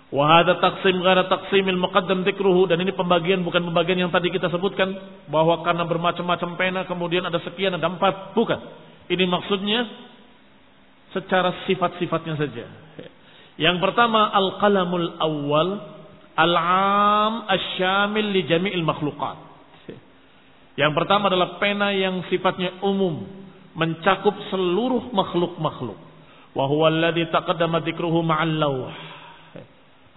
Wahada taksim gara taksimil muqaddam dzikruhu dan ini pembagian bukan pembagian yang tadi kita sebutkan bahwa karena bermacam-macam pena kemudian ada sekian ada empat bukan. Ini maksudnya secara sifat-sifatnya saja. Yang pertama al-qalamul awal Al-am asyamil li jami'il makhlukat. Yang pertama adalah pena yang sifatnya umum, mencakup seluruh makhluk-makhluk. Wa huwa alladhi ma'al lawh.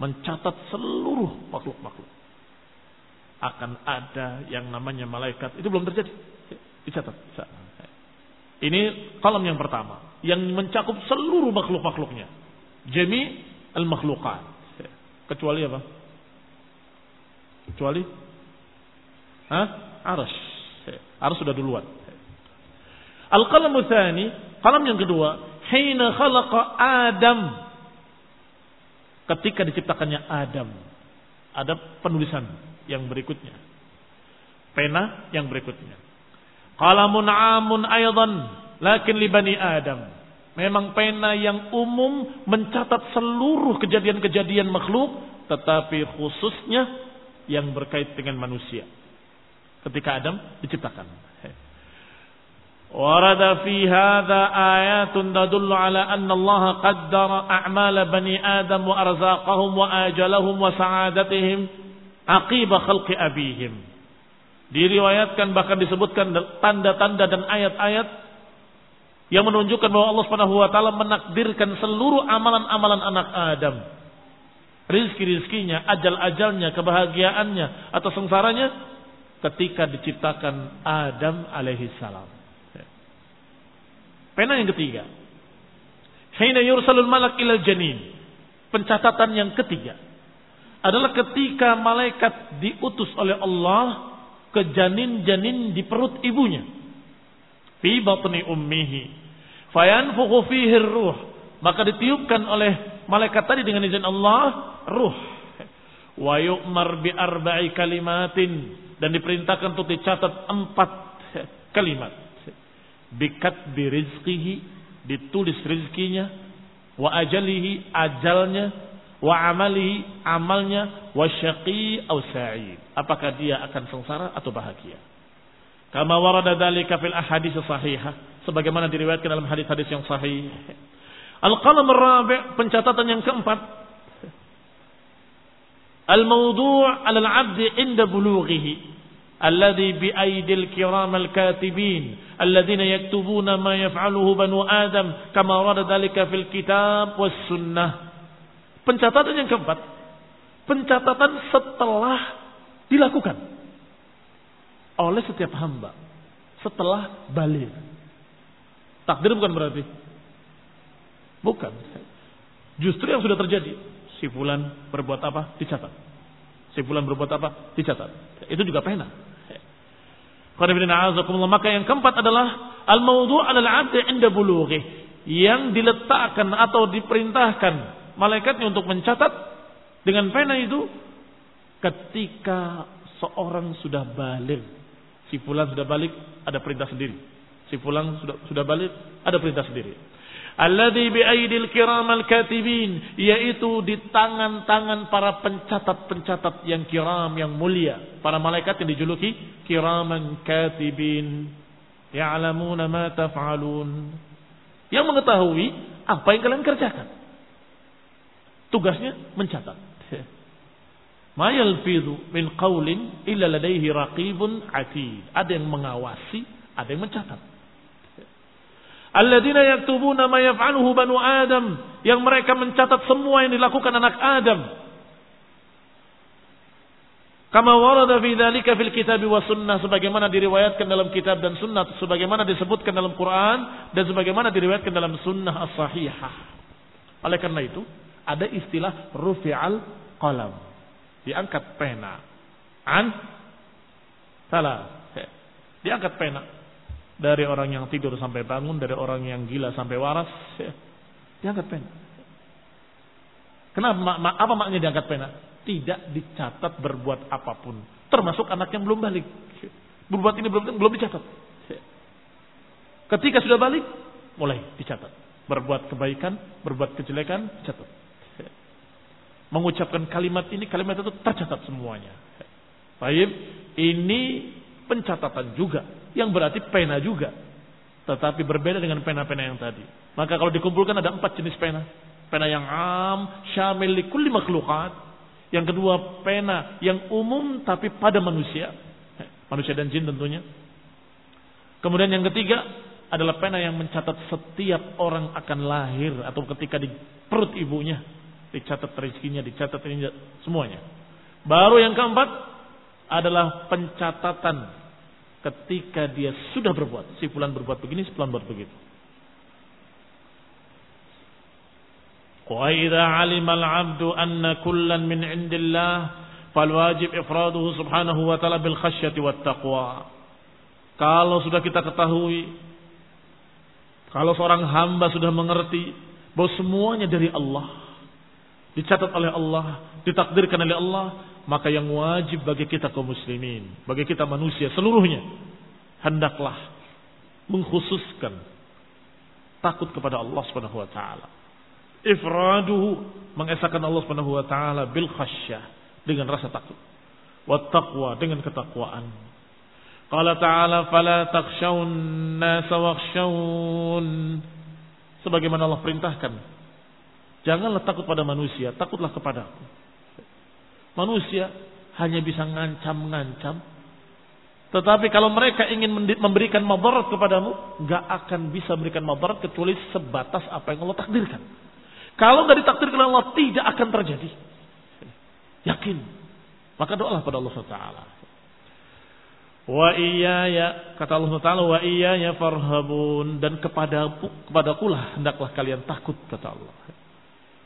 Mencatat seluruh makhluk-makhluk. Akan ada yang namanya malaikat. Itu belum terjadi. Dicatat. Ini kolam yang pertama. Yang mencakup seluruh makhluk-makhluknya. Jami al-makhlukat. Kecuali apa? Kecuali Hah? Aras. Aras sudah duluan. Al-qalam tsani, yang kedua, hina khalaqa Adam. Ketika diciptakannya Adam. Ada penulisan yang berikutnya. Pena yang berikutnya. Qalamun amun aydan, lakin li bani Adam. Memang pena yang umum mencatat seluruh kejadian-kejadian makhluk, tetapi khususnya yang berkait dengan manusia. Ketika Adam diciptakan. Ayatun tadullu ala anna Allah qaddara a'mal bani Adam wa arzaqahum wa ajalahum wa sa'adatihim aqiba khalqi abihim. Diriwayatkan bahkan disebutkan tanda-tanda dan ayat-ayat yang menunjukkan bahwa Allah Subhanahu wa taala menakdirkan seluruh amalan-amalan anak Adam rizki-rizkinya, ajal-ajalnya, kebahagiaannya atau sengsaranya ketika diciptakan Adam alaihi salam. Pena yang ketiga. Hina yursalul malak ilal janin. Pencatatan yang ketiga. Adalah ketika malaikat diutus oleh Allah ke janin-janin di perut ibunya. Fi batni ummihi. Fayanfukhu fihi ruh. Maka ditiupkan oleh malaikat tadi dengan izin Allah ruh. Wa yu'mar bi arba'i kalimatin dan diperintahkan untuk dicatat empat kalimat. Bikat birizqihi, ditulis rizkinya, wa ajalihi, ajalnya, wa amalihi, amalnya, wa syaqi au sa'id. Apakah dia akan sengsara atau bahagia? Kama warada dzalika fil ahadits sahihah, sebagaimana diriwayatkan dalam hadis-hadis yang sahih. Al-qalam rabi' pencatatan yang keempat Al-mawdu' 'ala al-'abd 'inda bulughihi alladhi bi aidil kiram al-katibin alladhina yaktubuna ma yaf'aluhu banu Adam kama warada dhalika fil kitab sunnah. Pencatatan yang keempat, pencatatan setelah dilakukan oleh setiap hamba setelah balik. Takdir bukan berarti? Bukan. Justru yang sudah terjadi Si fulan berbuat apa? Dicatat. Si fulan berbuat apa? Dicatat. Itu juga pena. Maka yang keempat adalah al-mawdu' adalah 'abdi 'inda bulughi yang diletakkan atau diperintahkan malaikatnya untuk mencatat dengan pena itu ketika seorang sudah balik. Si fulan sudah balik, ada perintah sendiri. Si fulan sudah sudah balik, ada perintah sendiri. Alladhi biaidil kiramal katibin. Yaitu di tangan-tangan para pencatat-pencatat yang kiram, yang mulia. Para malaikat yang dijuluki kiraman katibin. Ya'lamuna ma taf'alun. Yang mengetahui apa yang kalian kerjakan. Tugasnya mencatat. Ma yalfidhu min qawlin illa ladaihi raqibun atid. Ada yang mengawasi, ada yang mencatat. Alladzina yaktubuna ma yaf'aluhu banu Adam, yang mereka mencatat semua yang dilakukan anak Adam. Kama warada fi dzalika fil kitab wa sunnah sebagaimana diriwayatkan dalam kitab dan sunnah sebagaimana disebutkan dalam Quran dan sebagaimana diriwayatkan dalam sunnah as-sahihah. Oleh karena itu, ada istilah rufi'al qalam. Diangkat pena. An salah. Diangkat pena dari orang yang tidur sampai bangun, dari orang yang gila sampai waras, ya, diangkat pena. Kenapa? Ma apa maknanya diangkat pena? Tidak dicatat berbuat apa pun, termasuk anak yang belum balik. Berbuat ini belum belum dicatat. Ketika sudah balik, mulai dicatat. Berbuat kebaikan, berbuat kejelekan, catat. Mengucapkan kalimat ini, kalimat itu tercatat semuanya. Baik, ini pencatatan juga yang berarti pena juga. Tetapi berbeda dengan pena-pena yang tadi. Maka kalau dikumpulkan ada empat jenis pena. Pena yang am, syamil li kulli makhlukat. Yang kedua pena yang umum tapi pada manusia. Manusia dan jin tentunya. Kemudian yang ketiga adalah pena yang mencatat setiap orang akan lahir atau ketika di perut ibunya. Dicatat rezekinya, dicatat ini semuanya. Baru yang keempat adalah pencatatan ketika dia sudah berbuat. Si fulan berbuat begini, si fulan berbuat begitu. Wa idza 'alima al-'abdu anna kullan min 'indillah fal wajib ifraduhu subhanahu wa ta'ala bil khasyati wat taqwa. Kalau sudah kita ketahui kalau seorang hamba sudah mengerti bahwa semuanya dari Allah, dicatat oleh Allah, ditakdirkan oleh Allah, maka yang wajib bagi kita kaum muslimin, bagi kita manusia seluruhnya, hendaklah mengkhususkan takut kepada Allah Subhanahu wa taala. Ifraduhu mengesahkan Allah Subhanahu wa taala bil khasyah dengan rasa takut. Wa taqwa dengan ketakwaan. Qala ta'ala fala takhshawun nasa wakhshawun. Sebagaimana Allah perintahkan. Janganlah takut pada manusia, takutlah kepadaku. Manusia hanya bisa ngancam-ngancam. Tetapi kalau mereka ingin memberikan madarat kepadamu, nggak akan bisa memberikan madarat kecuali sebatas apa yang Allah takdirkan. Kalau nggak ditakdirkan Allah, tidak akan terjadi. Yakin. Maka doalah pada Allah SWT. Wa iyaya kata Allah Taala wa iyaya farhabun dan kepada kepada kulah hendaklah kalian takut kata Allah.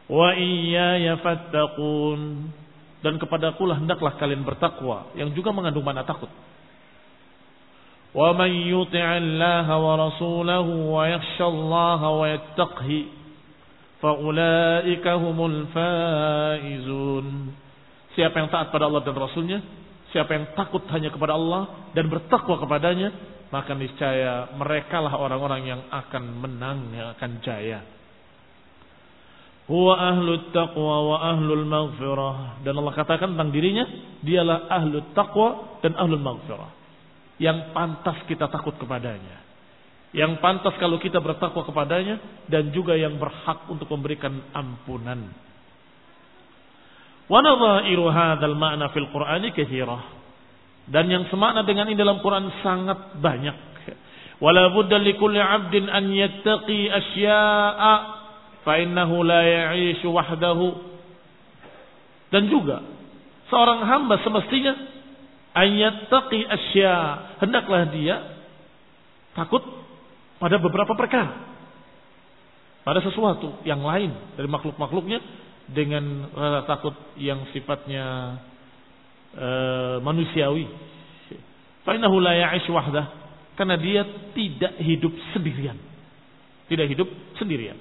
Wa iyaya fattaqun dan kepada kulah hendaklah kalian bertakwa yang juga mengandung makna takut. Wa man yuti'allaha wa rasulahu wa yakhshallaha wa yattaqhi fa ulaika humul faizun. Siapa yang taat pada Allah dan Rasulnya Siapa yang takut hanya kepada Allah dan bertakwa kepadanya, maka niscaya merekalah orang-orang yang akan menang, yang akan jaya. Huwa ahlu taqwa wa ahlul maghfirah. Dan Allah katakan tentang dirinya, dialah ahlu taqwa dan ahlul maghfirah. Yang pantas kita takut kepadanya. Yang pantas kalau kita bertakwa kepadanya dan juga yang berhak untuk memberikan ampunan. Wa nadhairu ma'na fil Qur'ani katsirah. Dan yang semakna dengan ini dalam Quran sangat banyak. Wala budda likulli 'abdin an yattaqi asya'a fa innahu la ya'ishu wahdahu. Dan juga seorang hamba semestinya an yattaqi asya, hendaklah dia takut pada beberapa perkara. Pada sesuatu yang lain dari makhluk-makhluknya dengan rasa takut yang sifatnya uh, manusiawi. Fainahu la ya'ish wahdah karena dia tidak hidup sendirian. Tidak hidup sendirian.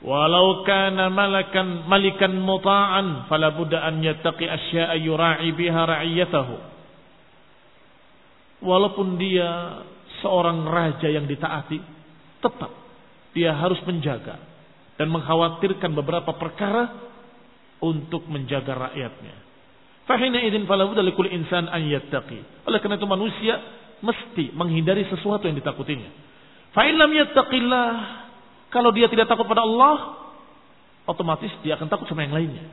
Walau kana malakan malikan muta'an fala budda an yattaqi asya'a yura'i biha ra'iyatahu. Walaupun dia seorang raja yang ditaati, tetap dia harus menjaga dan mengkhawatirkan beberapa perkara untuk menjaga rakyatnya. Fahina idin falabuda likul insan an yattaqi. Oleh karena itu manusia mesti menghindari sesuatu yang ditakutinya. Fa lam yattaqillah, kalau dia tidak takut pada Allah, otomatis dia akan takut sama yang lainnya.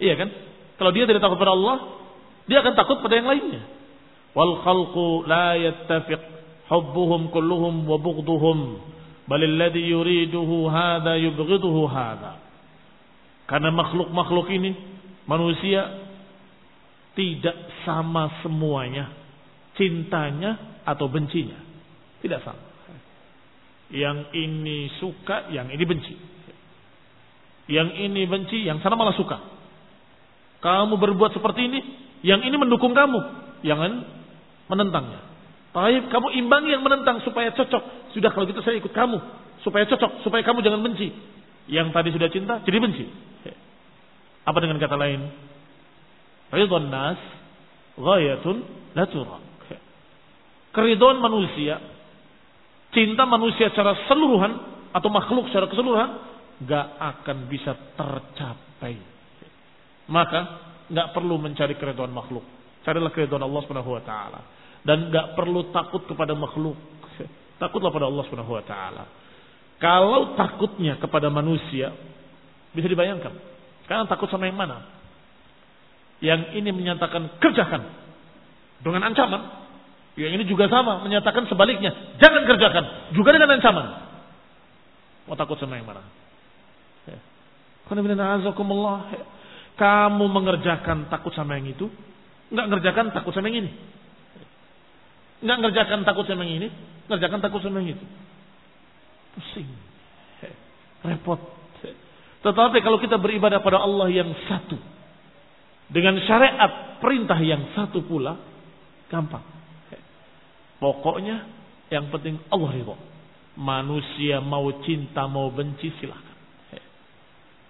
Iya kan? Kalau dia tidak takut pada Allah, dia akan takut pada yang lainnya. Wal khalqu la yattafiq hubbuhum kulluhum wa bughduhum bal alladhi yuriduhu hadha yubghiduhu hadha karena makhluk-makhluk ini manusia tidak sama semuanya cintanya atau bencinya tidak sama yang ini suka yang ini benci yang ini benci yang sana malah suka kamu berbuat seperti ini yang ini mendukung kamu jangan menentangnya Baik, kamu imbangi yang menentang supaya cocok. Sudah kalau gitu saya ikut kamu. Supaya cocok, supaya kamu jangan benci. Yang tadi sudah cinta, jadi benci. Apa dengan kata lain? Ridwan nas ghayatun la turak. Manusia, cinta manusia secara keseluruhan atau makhluk secara keseluruhan gak akan bisa tercapai. Maka gak perlu mencari keridhaan makhluk. Carilah keridhaan Allah Subhanahu wa taala dan nggak perlu takut kepada makhluk. Takutlah pada Allah Subhanahu wa taala. Kalau takutnya kepada manusia bisa dibayangkan. Karena takut sama yang mana? Yang ini menyatakan kerjakan dengan ancaman. Yang ini juga sama menyatakan sebaliknya, jangan kerjakan juga dengan ancaman. Mau takut sama yang mana? Ya. Kamu mengerjakan takut sama yang itu, nggak ngerjakan takut sama yang ini. Nggak ngerjakan takut sama yang ini, ngerjakan takut sama yang itu. Pusing. Repot. Tetapi kalau kita beribadah pada Allah yang satu. Dengan syariat perintah yang satu pula. Gampang. Pokoknya yang penting Allah ridho. Manusia mau cinta mau benci silahkan.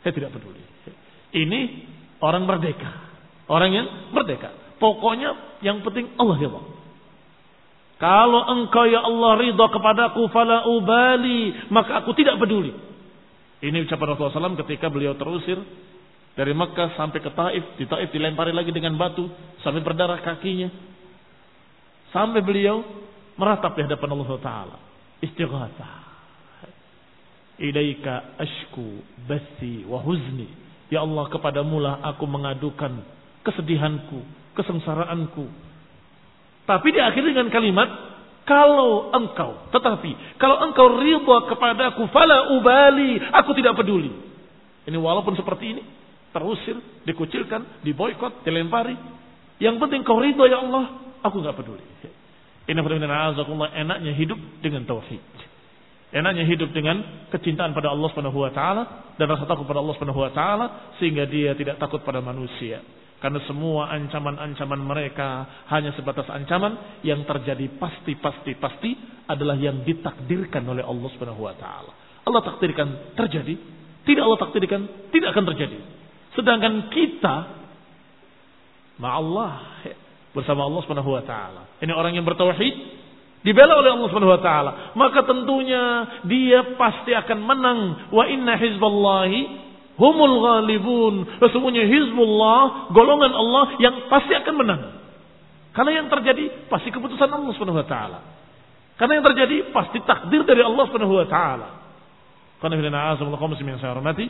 Saya tidak peduli. Ini orang merdeka. Orang yang merdeka. Pokoknya yang penting Allah ridho. Kalau engkau ya Allah ridha kepadaku fala ubali, maka aku tidak peduli. Ini ucapan Rasulullah SAW ketika beliau terusir dari Mekah sampai ke Taif. Di Taif dilempari lagi dengan batu sampai berdarah kakinya. Sampai beliau meratap di hadapan Allah Taala. Istighatha. Ilaika ashku basi wa huzni. Ya Allah kepadamulah aku mengadukan kesedihanku, kesengsaraanku, tapi diakhiri dengan kalimat kalau engkau, tetapi kalau engkau ridha kepadaku fala ubali, aku tidak peduli. Ini walaupun seperti ini, terusir, dikucilkan, diboykot, dilempari. Yang penting kau ridha ya Allah, aku nggak peduli. Ini enaknya hidup dengan tauhid. Enaknya hidup dengan kecintaan pada Allah Subhanahu wa taala dan rasa takut pada Allah Subhanahu wa taala sehingga dia tidak takut pada manusia. Karena semua ancaman-ancaman mereka hanya sebatas ancaman yang terjadi pasti pasti pasti adalah yang ditakdirkan oleh Allah Subhanahu wa taala. Allah takdirkan terjadi, tidak Allah takdirkan tidak akan terjadi. Sedangkan kita ma Allah bersama Allah Subhanahu wa taala. Ini orang yang bertauhid dibela oleh Allah Subhanahu wa taala, maka tentunya dia pasti akan menang. Wa inna hizballahi humul ghalibun. Sesungguhnya hizbullah, golongan Allah yang pasti akan menang. Karena yang terjadi pasti keputusan Allah Subhanahu wa taala. Karena yang terjadi pasti takdir dari Allah Subhanahu wa taala. Karena bila yang saya hormati,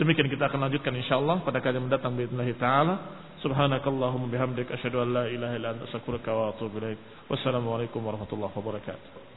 Demikian kita akan lanjutkan insyaallah pada kali mendatang biidznillah taala. Subhanakallahumma bihamdik asyhadu an la ilaha illa anta astaghfiruka wa atubu ilaik. Wassalamualaikum warahmatullahi wabarakatuh.